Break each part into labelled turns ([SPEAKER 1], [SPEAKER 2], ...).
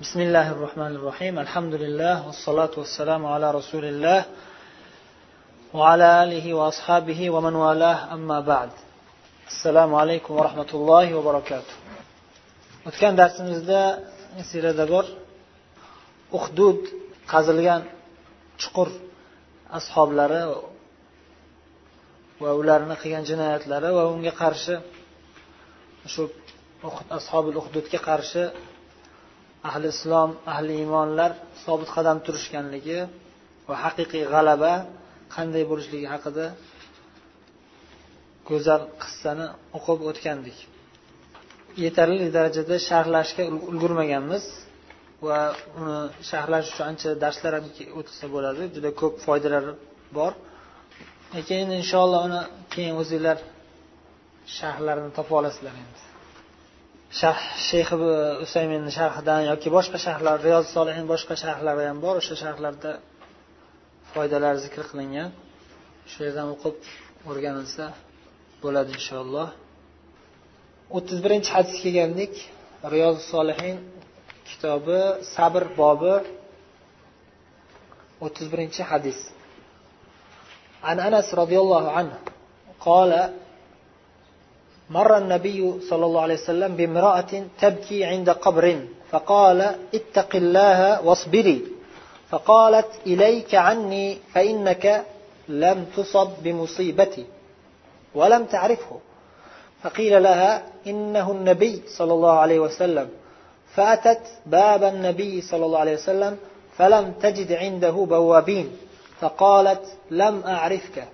[SPEAKER 1] بسم الله الرحمن الرحيم الحمد لله والصلاة والسلام على رسول الله وعلى آله وأصحابه ومن والاه أما بعد السلام عليكم ورحمة الله وبركاته o'tgan darsimizda sirada bor uhdud qazilgan chuqur ashoblari va ularni qilgan jinoyatlari va unga qarshi shu ashobil uhdudga qarshi ahli islom ahli iymonlar sobit qadam turishganligi va haqiqiy g'alaba qanday bo'lishligi haqida go'zal qissani o'qib o'tgandik. Yetarli darajada sharhlashga ulgurmaganmiz va uni sharhlash uchun ancha darslar ham o'tilsa bo'ladi juda ko'p foydalari bor. Lekin inshaalloh uni keyin o'zinglar sharhlarini topa olasizlar endi. sharh shayx usayminni sharhidan yoki boshqa sharhlar riyoz solihin boshqa sharhlari ham bor o'sha sharhlarda foydalar zikr qilingan shu yerdan o'qib o'rganilsa bo'ladi inshaalloh o'ttiz birinchi hadisga kelgandik riyoz solihin kitobi sabr bobi o'ttiz birinchi hadis عن أنس رضي الله عنه قال مر النبي صلى الله عليه وسلم بامرأة تبكي عند قبر فقال اتق الله واصبري. فقالت إليك عني فإنك لم تصب بمصيبتي ولم تعرفه. فقيل لها إنه النبي صلى الله عليه وسلم. فأتت باب النبي صلى الله عليه وسلم فلم تجد عنده بوابين فقالت لم أعرفك.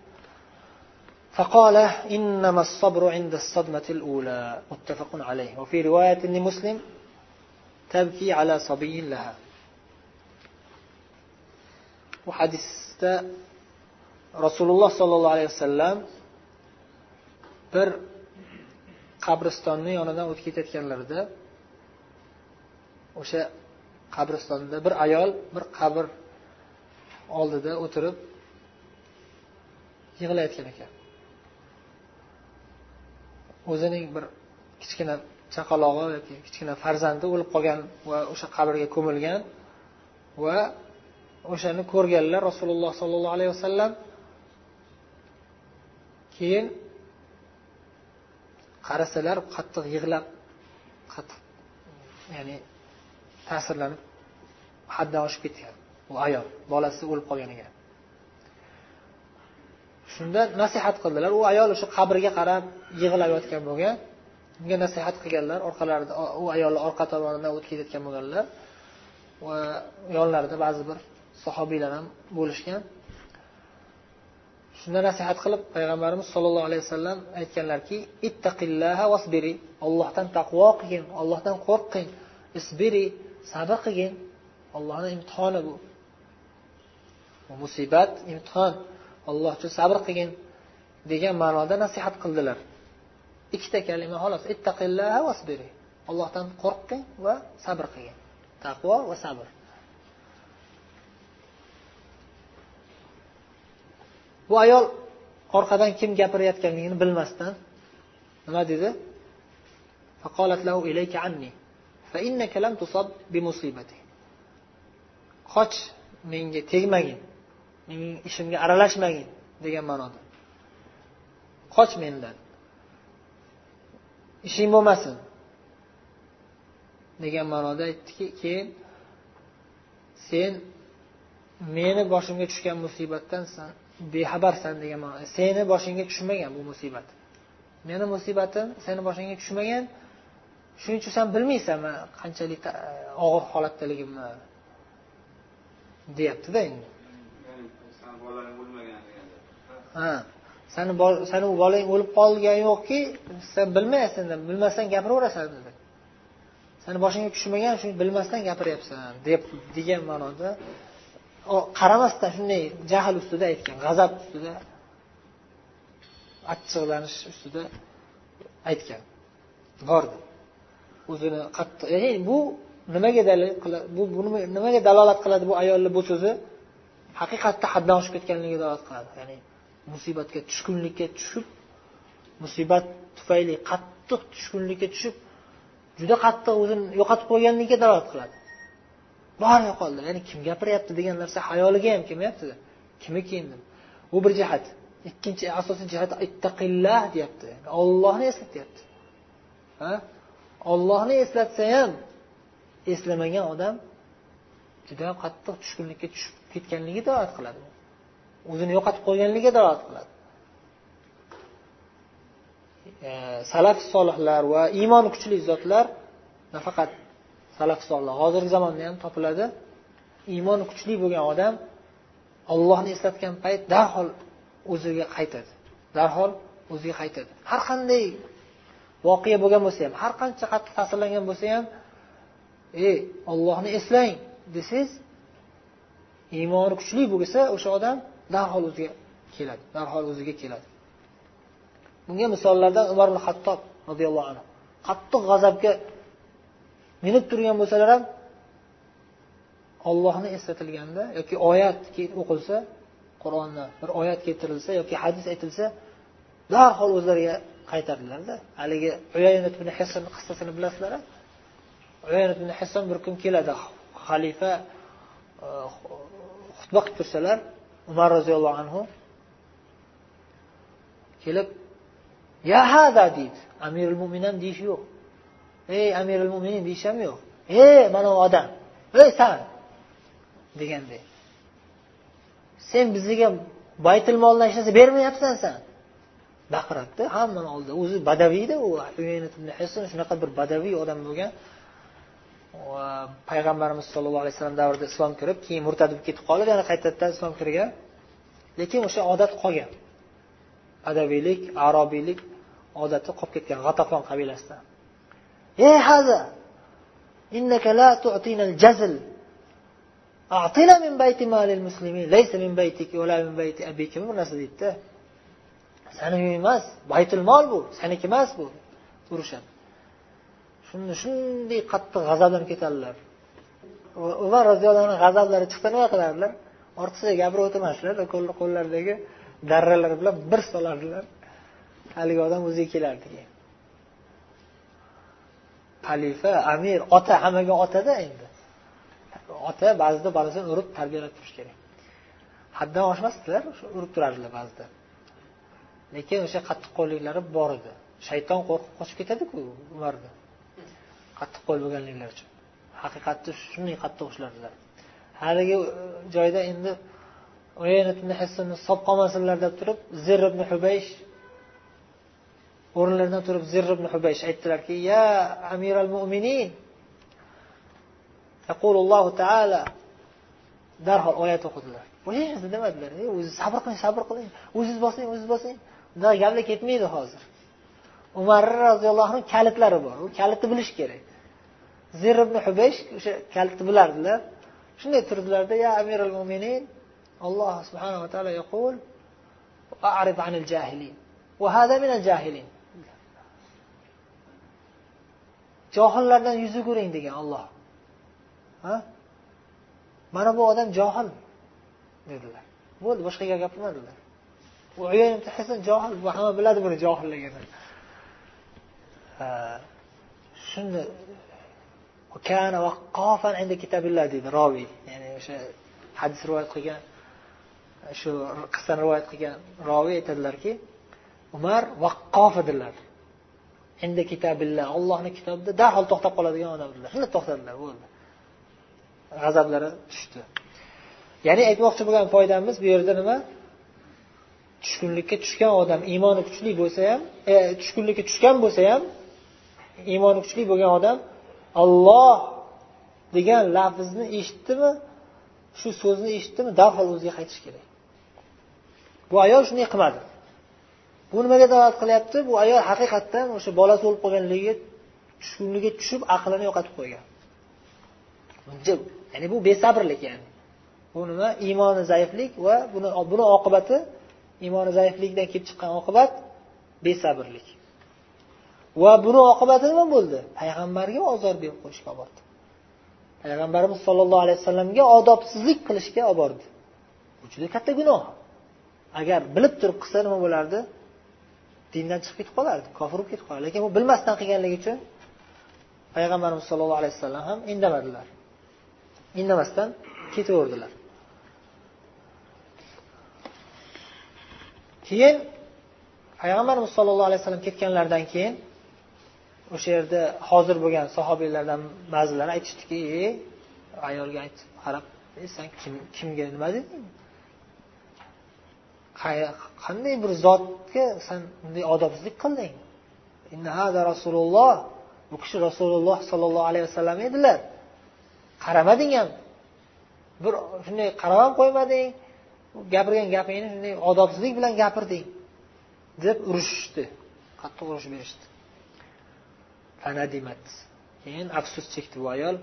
[SPEAKER 1] فقال إنما الصبر عند الصدمة الأولى متفق عليه وفي رواية لمسلم تبكي على صبي لها وحديث رسول الله صلى الله عليه وسلم bir qabristonni yonidan o'tib ketayotganlarida o'sha qabristonda bir ayol bir qabr oldida o'tirib yig'layotgan ekan O'zining bir kichkina chaqalog'i yoki kichkina farzandi o'lib qolgan va o'sha qabrga ko'milgan va o'shani ko'rganlar rasululloh sollallohu alayhi vasallam keyin qarasalar qattiq yig'lab qattiq ya'ni ta'sirlanib haddan oshib ketgan u ayol bolasi o'lib qolgan ekan shunda nasihat qildilar. U ayol o'sha qabrga qarab yig'lab yotgan bo'lgan. Unga nasihat qilganlar orqalarida u ayolni orqa tomonidan o'tib ketayotgan bo'lganlar va yonlarida ba'zi bir sahobiylar ham bo'lishgan. Shunda nasihat qilib payg'ambarimiz sollallohu alayhi vasallam aytganlarki ittaqillaha vasbiri ollohdan taqvo qilgin ollohdan qo'rqing. Isbiri sabr qilgin. Ollohni imtihoni bu. Bu musibat imtihon. Alloh uchun sabr qilgin degan ma'noda nasihat qildilar. Ikkita kalima xolos ittaqillaha vasbiri allohdan qo'rqing va sabr qilgin. Taqvo va sabr. Bu ayol orqadan kim gapirayotganligini bilmasdan nima dedi? Qoch menga tegmagin. Mening ishimga aralashmagin degan ma'noda. Qoch mendan. Ishing bo'lmasin degan ma'noda aytdiki keyin sen meni boshimga tushgan musibatdan san bexabarsan degan ma'noda. Seni boshingga tushmagan bu musibat. Meni musibatim seni boshingga tushmagan shuning uchun san bilmaysan man qanchalik e, og'ir holatdaligimni deyaptida endi. Ha sani sani bolang o'lib qolgani yo'qki sen bilmaysan bilmasdan gapiraverasan dedi. Sani boshingga tushmagan shuni bilmasdan gapiryapsan deb degan ma'noda qaramasdan shunday jahl ustida aytgan g'azab ustida achchiqlanish ustida aytgan. Bordi o'zini qattiq ya'ni bu nimaga dalil bu nimaga dalolat qiladi bu ayolni bu so'zi? Haqiqatda haddan oshib ketganligiga dalolat qiladi. Ya'ni musibatga tushkunlikka tushib musibat tufayli qattiq tushkunlikka tushib juda qattiq o'zini yo'qotib qo'yganligiga dalolat qiladi. Bari yo'qoldi ya'ni kim gapiryapti degan narsa xayoliga ham kelmayaptida. Kimniki endi bu bir jihat. Ikkinchi asosiy jihat ittaqillah deyapti. Ollohni eslatyapti. Ha? Ollohni eslatsa ham eslamagan odam juda qattiq tushkunlikka tushib ketganligi dalolat qiladi. O'zini yo'qotib qo'yganligiga dalolat qiladi. E, salaf solihlar va iymoni kuchli zotlar nafaqat salaf solih hozirgi zamonda ham topiladi. Iymoni kuchli bo'lgan odam ollohni eslatgan payt darhol o'ziga qaytadi. Darhol o'ziga qaytadi. Har qanday voqea bo'lgan bo'lsa ham har qancha qattiq ta'sirlangan bo'lsa ham ey ollohni eslang desangiz iymoni kuchli bo'lsa o'sha odam darhol o'ziga keladi darhol o'ziga keladi. Bunga misollardan umar ibn hattob roziyallohu anhu. Qattiq g'azabga minib turgan bo'lsalar ham ollohni eslatilganda yoki oyat o'qilsa qur'onda bir oyat keltirilsa yoki hadis aytilsa darhol o'zlariga qaytardilarda. Haligi uyayinat ibn hisson qissasini bilasizlar uyayinat ibn hisson bir kun keladi xalifa Э, xutba qilib tursalar umar roziyallohu anhu kelib ya hada deydi. Amirul mo'minan deyish yo'q. Ey amirul mo'minin deyish ham yo'q. Ey mana u odam ey san deganday sen bizga baytul moldan hech narsa bermayapsan san baqiradida hammani oldida o'zi badaviyda u shunaqa bir badaviy odam bo'lgan payg'ambarimiz sollallohu alayhi vasallam davrida islom kirib keyin murtad bo'lib ketib qolib yana qaytadan islom kirgan lekin o'sha odat qolgan. Adabiylik arobiylik odati qolib ketgan g'atafon qabilasidan ey haza! Innaka la tu'tinal jazl a'tina min bayti malil muslimin. Laysa min baytika va min bayti abiki bu narsa deydida. Sani uy emas baytul mol bu. Seniki emas bu. Urishadi shunda shunday qattiq g'azablanib ketadilar umar roziyallohu anhu g'azablari chiqsa nima qilardilar ortiqcha gapirib o'tirmasdilar qo'llaridagi darralar bilan bir solardilar. Haligi odam o'ziga kelardi keyin. Xalifa amir ota hammaga otada endi. Ota ba'zida bolasini urib tarbiyalab turish kerak. Haddan oshmasdilar urib turardilar ba'zida. Lekin o'sha qattiqqo'lliklari bor edi. Shayton qo'rqib qochib ketadiku umarni. Qattiqqo'l bo'lganliklari uchun. Haqiqatda shunday qattiq ushladilar haligi e, joyda endi solib qolmasinlar deb turib zir ibn hubaysh o'rinlaridan turib zir ibn hubaysh aytdilarki ya amir al mo'minin yaqulullohu taala darhol oyat o'qidilar. Hech narsa demadilar o'zi sabr qiling sabr qiling. O'ziz bosing o'ziz bosing. Bunaqa gaplar ketmaydi hozir. umar roziyallohu anhu kalitlari bor u kalitni bilish kerak zir ibn hubaysh o'sha kalitni bilardilar shunday turdilarda ya amirul mo'minin alloh subhanava taolo yaqul أعرض عن الجاهلين وهذا من الجاهلين johillardan yuz o'giring degan olloh ha mana bu odam johil dedilar bo'ldi boshqa gap gapirmadilar johil bu hamma biladi buni johilligini Shuni kana vaqqofan inda kitabillah deydi roviy. Ya'ni o'sha hadis rivoyat qilgan shu qissani rivoyat qilgan roviy aytadilarki umar vaqqof edilar endi kitabillah ollohni kitobida darhol to'xtab qoladigan odamlar shunda to'xtadilar bo'ldi. G'azablari tushdi. Ya'ni aytmoqchi bo'lgan foydamiz bu yerda nima? Tushkunlikka tushgan odam iymoni kuchli bo'lsa ham e, tushkunlikka tushgan bo'lsa ham iymoni kuchli bo'lgan odam olloh degan lafzni eshitdimi shu so'zni eshitdimi darhol o'ziga qaytish kerak. Bu ayol shunday qilmadi. Bu nimaga dalolat qilyapti? Bu ayol haqiqatdan o'sha bolasi o'lib qolganligiga tushkunlikka tushib aqlini yo'qotib qo'ygan. Ya'ni bu besabrlik ya'ni. Bu nima? Iymoni zaiflik va buni buni oqibati iymoni zaiflikdan kelib chiqqan oqibat besabrlik. Va buni oqibati nima bo'ldi? Payg'ambarga ozor berib qo'yishga olib bordi payg'ambarimiz sollallohu alayhi vasallamga odobsizlik qilishga olib bordi bu juda katta gunoh. Agar bilib turib qilsa nima bo'lardi? Dindan chiqib ketib qolardi kofir bo'lib ketib qolardi. Lekin bu bilmasdan qilganligi uchun payg'ambarimiz sollallohu alayhi vasallam ham indamadilar. Indamasdan ketaverdilar. Keyin payg'ambarimiz sollallohu alayhi vasallam ketganlaridan keyin o'sha yerda hozir bo'lgan sahobiylardan ba'zilari aytishdiki e ayolga aytib qarab e san kim kimga nima deding? Qanday bir zotga san bunday odobsizlik qilding? Rasululloh. Bu kishi rasululloh sollallohu alayhi vasallam edilar. Qaramading ham. Bir shunday qarab ham qo'ymading. Gapirgan gapingni shunday odobsizlik bilan gapirding. deb urishishdi qattiq urush berishdi. Fanadimat keyin afsus chekdi bu ayol.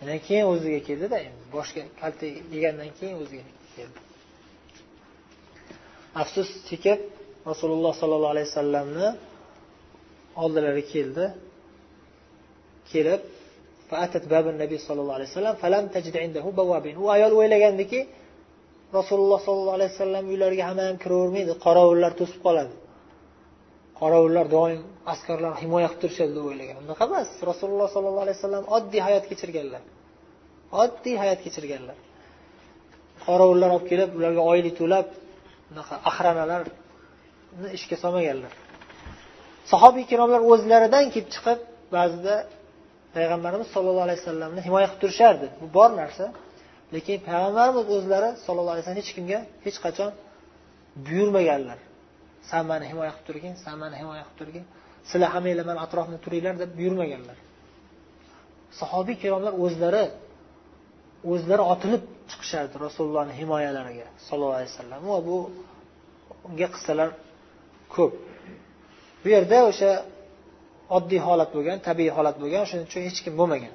[SPEAKER 1] Undan keyin o'ziga keldida endi boshga kalta yegandan keyin o'ziga keldi. Afsus chekib rasululloh sollallohu alayhi vasallamni oldilariga keldi. Kelib nabiy sollallohu alayhi vasallam falam u ayol o'ylagandiki rasululloh sollallohu alayhi vasallam uylariga hamma ham kiravermaydi qorovullar to'sib qoladi. Qorovullar doim askarlar himoya qilib turishadi deb o'ylagan. Unaqa emas. Rasululloh sollallohu alayhi vasallam oddiy hayot kechirganlar. Oddiy hayot kechirganlar. Qorovullar olib kelib ularga oylik to'lab unaqa ahranalarni ishga solmaganlar. Sahobiy ikromlar o'zlaridan kelib chiqib ba'zida payg'ambarimiz sollallohu alayhi vasallamni himoya qilib turishardi. Bu bor narsa lekin payg'ambarimiz o'zlari sallallohu alayhi vasallam hech kimga hech qachon buyurmaganlar. San mani himoya qilib turgin san mani himoya qilib turgin. Sizlar hammanglar mani atrofimda turinglar deb buyurmaganlar. Sahobiy ikromlar o'zlari o'zlari otilib chiqishardi rasulullohni himoyalariga sallallohu alayhi vasallam. Va bu unga qissalar ko'p. Bu yerda o'sha oddiy holat bo'lgan tabiiy holat bo'lgan shuning uchun hech kim bo'lmagan.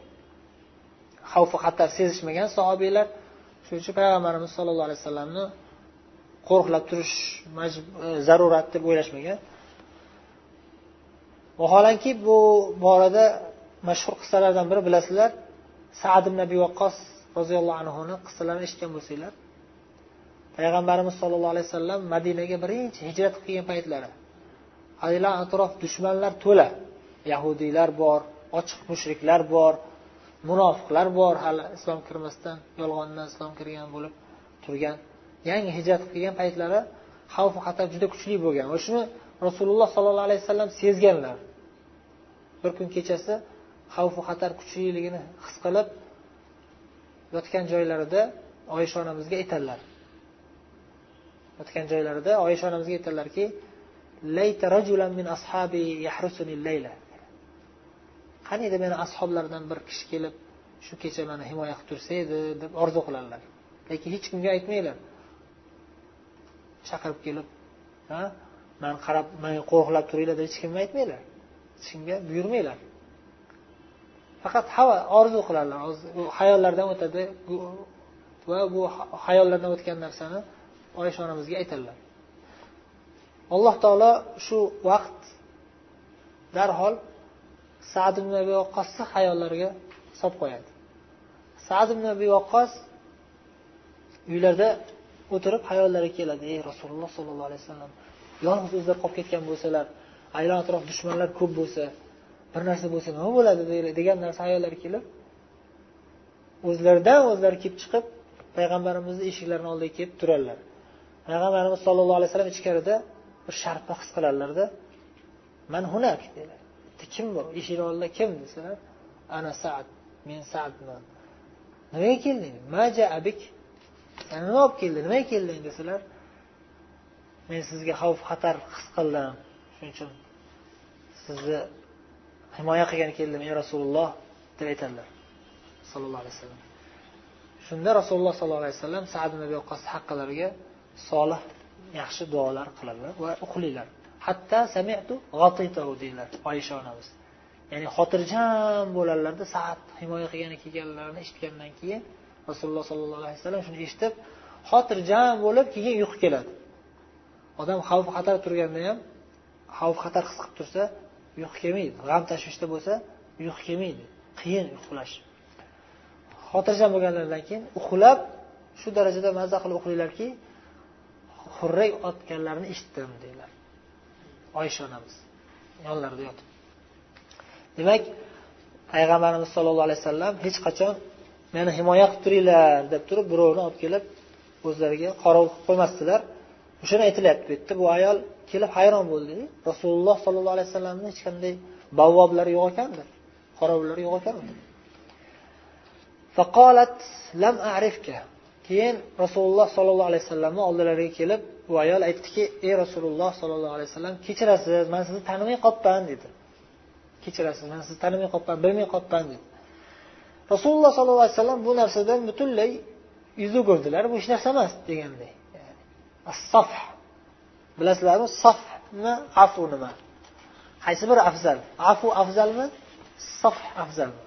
[SPEAKER 1] Xavfi xatar sezishmagan sahobiylar shuning uchun payg'ambarimiz sollallohu alayhi vasallamni qo'riqlab turish e, zarurat deb o'ylashmagan. Vaholanki bu borada mashhur qissalardan biri bilasizlar sad ibn abi vaqqos roziyallohu anhuni qissalarini eshitgan bo'lsanglar payg'ambarimiz sollallohu alayhi vasallam madinaga birinchi hijrat qilgan paytlari haligi atrof dushmanlar to'la yahudiylar bor ochiq mushriklar bor munofiqlar bor hali islom kirmasdan yolg'ondan islom kirgan bo'lib turgan. Yangi hijrat qilgan paytlari xavfu xatar juda kuchli bo'lgan. Va shuni rasululloh sollallohu alayhi vasallam sezganlar. Bir kun kechasi xavfu xatar kuchliligini his qilib yotgan joylarida oysha onamizga aytadilar. Yotgan joylarida oysha onamizga aytadilarki qaniydi meni ashoblardan bir kishi kelib shu kecha mani himoya qilib tursa edi deb orzu qiladilar lekin hech kimga aytmanglar. Chaqirib kelib ha man qarab manga qo'riqlab turinglar deb hech kimga aytmanglar. Hech kimga buyurmanglar. Faqat havo orzu qiladilar hayollardan o'tadi va bu hayollardan o'tgan narsani oysha onamizga aytadilar. Alloh taolo shu vaqt darhol sad ibn abi vaqqosni hayollariga solib qo'yadi. Sad ibn abi vaqqos uylarda o'tirib hayollariga keladi ey rasululloh sollallohu alayhi vasallam yolg'iz o'zlari qolib ketgan bo'lsalar aylan atrof dushmanlar ko'p bo'lsa bir narsa bo'lsa nima bo'ladi? degan narsa hayollariga kelib o'zlaridan o'zlari kelib chiqib payg'ambarimizni eshiklarini oldiga kelib turadilar payg'ambarimiz sollallohu alayhi vasallam ichkarida bir sharpa his qiladilarda man hunak deydilar. Kim bu eshikni oldida kim? desalar ana sad men sadman. Nimaga kelding? Maja abik san nima olib keldi nimaga kelding desalar men sizga xavf xatar his qildim. Shuning uchun sizni himoya qilgani keldim ey rasululloh deb aytadilar. Sallallohu alayhi vasallam. Shunda rasululloh sollallohu alayhi vasallam sad ibn haqqilariga solih yaxshi duolar qiladilar va uxlaylar hatto samitu g'atitahu deydilar oysha onamiz. Ya'ni xotirjam bo'ladilarda saat himoya qilgani kelganlarini eshitgandan keyin rasululloh sollallohu alayhi vasallam shuni eshitib xotirjam bo'lib keyin uyqu keladi. Odam xavf xatar turganda ham xavf xatar his qilib tursa uyqu kelmaydi. G'am tashvishda bo'lsa uyqu kelmaydi. Qiyin uxlash xotirjam bo'lganlaridan keyin uxlab shu darajada mazza qilib uxlaylarki xurrak otganlarini eshitdim deydilar. Oysha onamiz yonlarida yotib. Demak payg'ambarimiz sollallohu alayhi vasallam hech qachon meni himoya qilib turinglar deb turib birovni olib kelib o'zlariga qorovul qilib qo'ymasdilar. O'shani aytilyapti bu yerda. Bu ayol kelib hayron bo'ldi. Rasululloh sollallohu alayhi vasallamni hech qanday bavvoblari yo'q ekanda qorovullari yo'q ekan faqolat lam arifka. Keyin rasululloh sollallohu alayhi vasallamni oldilariga kelib bu ayol aytdiki ey rasululloh sollallohu alayhi vasallam kechirasiz man sizni tanimay qolibman dedi. Kechirasiz man sizni tanimay qolibman bilmay qolibman dedi. Rasululloh sollallohu alayhi vasallam bu narsadan butunlay yuz o'girdilar bu hech narsa emas deganday. Saf bilasizlarmi? Safni afu nima? Qaysi biri afzal? Afu afzalmi? Saf afzalmi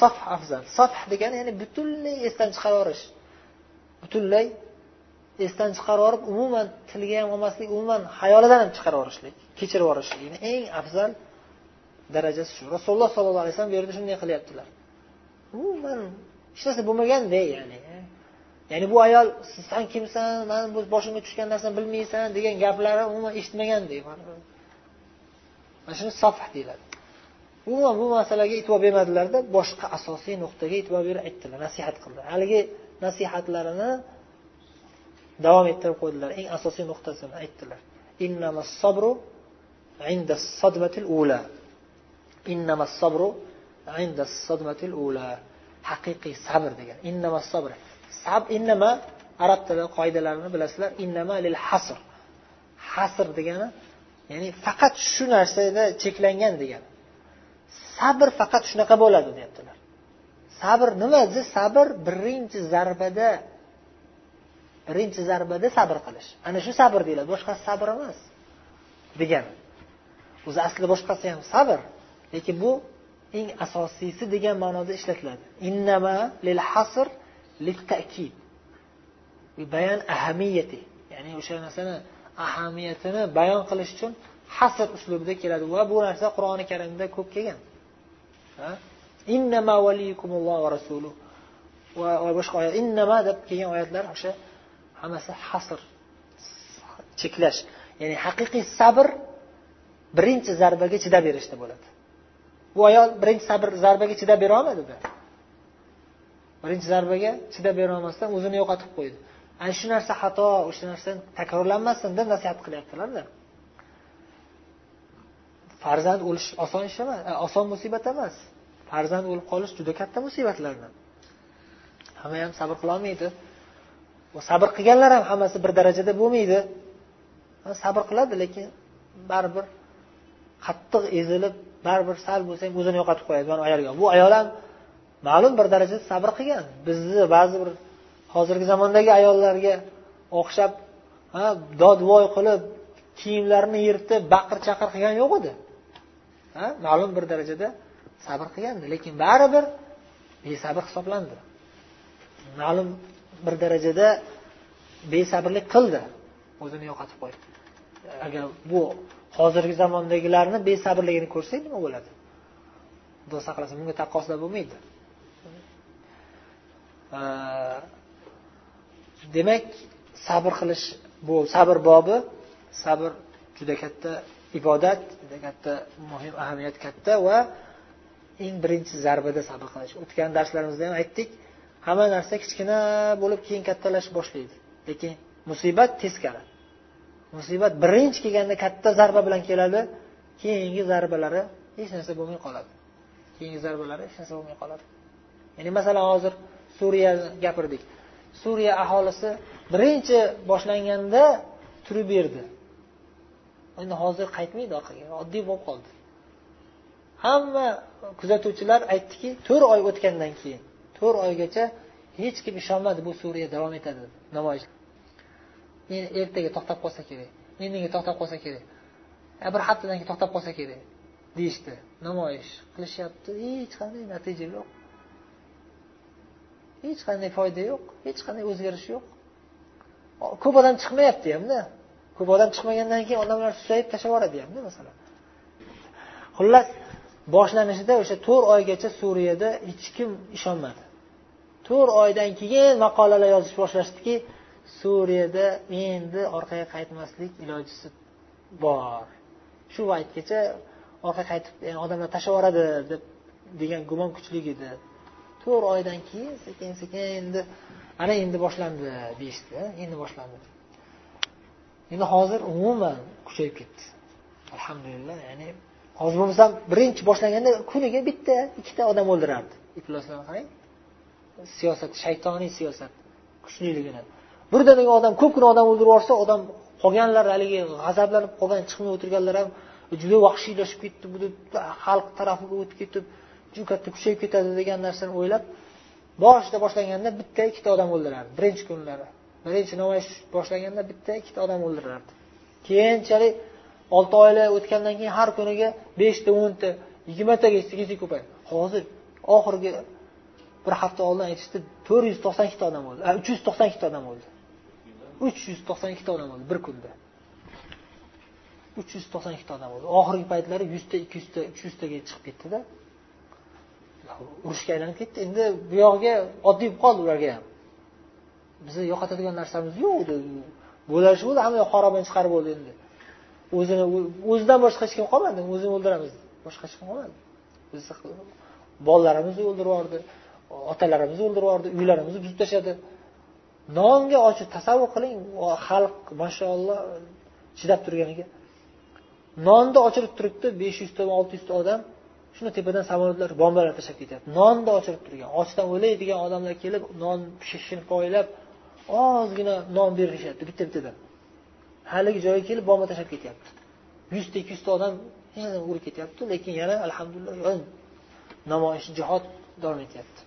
[SPEAKER 1] saf afzal. Ah, saf degani ya'ni butunlay esdan chiqarib yuborish butunlay esdan chiqarib yuborib umuman tilga ham olmaslik umuman xayolidan ham chiqarib yuborishlik kechirib yuborishlik eng afzal darajasi shu. Rasululloh sollallohu alayhi vasallam bu yerda shunday qilyaptilar. Umuman hech narsa bo'lmaganday ya'ni. Ya'ni bu ayol san kimsan? Man bu boshimga tushgan narsani bilmaysan degan gaplarni umuman eshitmagandek mana shuni safh deyiladi. Umuman bu masalaga e'tibor bermadilarda boshqa asosiy nuqtaga e'tibor berib aytdilar nasihat qildilar. Haligi nasihatlarini davom ettirib qo'ydilar. Eng asosiy nuqtasini aytdilar. Innamas sabru inda ula haqiqiy sabr degan innama sabr sab innama arab tili qoidalarini bilasizlar innama lil hasr hasr degani ya'ni faqat shu narsada cheklangan degani sabr faqat shunaqa bo'ladi deyaptilar sabr nima o'zi sabr birinchi zarbada birinchi zarbada sabr qilish ana shu sabr deyiladi boshqasi sabr emas degani o'zi aslida boshqasi ham sabr lekin bu eng asosiysi degan ma'noda ishlatiladi. Innama lil hasr littakid bayan ahamiyati. Ya'ni o'sha narsani ahamiyatini bayon qilish uchun hasr uslubida keladi. Va bu narsa qur'oni karimda ko'p kelgan. Innama valiyukumulloh va rasuluh. Va boshqa oyat innama deb kelgan oyatlar o'sha hammasi hasr cheklash. Ya'ni haqiqiy sabr birinchi zarbaga chidab berishda bo'ladi. Bu ayol birinchi sabr zarbaga chidab berolmadida birinchi zarbaga chidab bera olmasdan o'zini yo'qotib qo'ydi. Ana shu narsa xato o'sha narsa takrorlanmasin deb nasihat qilyaptilarda. Farzand o'lish oson ish emas e, oson musibat emas. Farzand o'lib qolish juda katta musibatlardan. Hamma ham sabr qilolmaydi sabr qilganlar ham hammasi bir darajada bo'lmaydi. Sabr qiladi lekin baribir qattiq ezilib baribir sal bo'lsa ham o'zini yo'qotib qo'yadi. Mana ayolga. Bu ayol ham ma'lum bir darajada sabr qilgan. Bizni ba'zi bir hozirgi zamondagi ayollarga o'xshab dodvoy qilib kiyimlarini yirtib baqir chaqir qilgan yo'q edi. Ma'lum bir darajada sabr qilgandi. Lekin baribir besabr hisoblandi. Ma'lum bir darajada besabrlik qildi. O'zini yo'qotib qo'ydi. Agar bu hozirgi zamondagilarni besabrligini ko'rsak nima bo'ladi? Xudo saqlasin bunga taqqoslab bo'lmaydi. Demak sabr qilish bu sabr bobi sabr juda katta ibodat juda katta muhim ahamiyat katta va eng birinchi zarbada sabr qilish. O'tgan darslarimizda ham aytdik hamma narsa kichkina bo'lib keyin kattalashib boshlaydi. Lekin musibat teskari. Musibat birinchi kelganda katta zarba bilan keladi keyingi zarbalari hech narsa bo'lmay qoladi. Keyingi zarbalari hech narsa bo'lmay qoladi. Ya'ni masalan hozir suriyani gapirdik. Suriya aholisi birinchi boshlanganda turib berdi. Endi hozir qaytmaydi orqaga oddiy bo'lib qoldi. Hamma kuzatuvchilar aytdiki to'rt oy o'tgandan keyin to'rt oygacha hech kim ishonmadi bu suriya davom etadi namoyish men ertaga to'xtab qolsa kerak indinga to'xtab qolsa kerak bir haftadan keyin to'xtab qolsa kerak deyishdi namoyish qilishyapti hech qanday natija yo'q hech qanday foyda yo'q hech qanday o'zgarish yo'q ko'p odam chiqmayapti hamda ko'p odam chiqmagandan keyin odamlar susayib tashlab yuboradi hamda masalan xullas boshlanishida o'sha to'rt oygacha suriyada hech kim ishonmadi. To'rt oydan keyin maqolalar yozish boshlashdiki suriyada endi orqaga qaytmaslik ilojisi bor. Shu paytgacha orqaga qaytib odamlar tashlab yuboradi deb degan gumon kuchli edi. To'rt oydan keyin sekin sekin endi ana endi boshlandi deyishdi. Endi boshlandi. Endi hozir umuman kuchayib ketdi. Alhamdulillah ya'ni hozir bo'lmasam birinchi boshlaganda kuniga bitta ikkita odam o'ldirardi. Ifloslarni qarang. Siyosat shaytoniy siyosat kuchliligini. Birdaniga odam ko'pgina odam o'ldirib yuborsa odam qolganlar haligi g'azablanib qolgan chiqmay o'tirganlar ham juda vahshiylashib ketdi bu deb xalq tarafiga o'tib ketib juda katta kuchayib ketadi degan narsani o'ylab boshida boshlanganda bitta ikkita odam o'ldirardi birinchi kunlari birinchi namoyish boshlanganda bitta ikkita odam o'ldirardi. Keyinchalik olti oylar o'tgandan keyin har kuniga beshta o'nta yigirmatagacha ko'paydi. Hozir oxirgi bir hafta oldin aytishdi to'rt yuz to'qson ikkita odam o'ldi uch yuz to'qson ikkita odam o'ldi. Uch yuz to'qson ikkita odam o'ldi bir kunda. uch yuz to'qson ikkita odam o'ldi oxirgi paytlari yuzta ikki yuzta uch yuztaga chiqib ketdida. Urushga aylanib ketdi. Endi bu yog'iga oddiy bo'lib qoldi ularga ham. Bizni yo'qotadigan narsamiz yo'q edi. Bo'lishi bo'ldi hamma yoq xarobani chiqarib bo'ldi endi. O'zini o'zidan boshqa hech kim qolmadi o'zini o'ldiramiz. Boshqa hech kim qolmadi. Bizni bolalarimizni o'ldirib yubordi otalarimizni o'ldirib yubordi uylarimizni buzib tashladi. Nonga ochib tasavvur qiling. Xalq mashaalloh chidab turganiga. Nonni ochirib turibdi besh yuzta olti yuzta odam. Shuni tepadan samolyotlar bombalar tashlab ketyapti. Nonni ochirib turgan ochdan o'laydigan odamlar kelib non pishishini poylab ozgina non berishyapti bitta bittadan. Haligi joyga kelib bomba tashlab ketyapti. Yuzta ikki yuzta odam yana urib ketyapti lekin yana alhamdulillah namoyish jihod davom etyapti.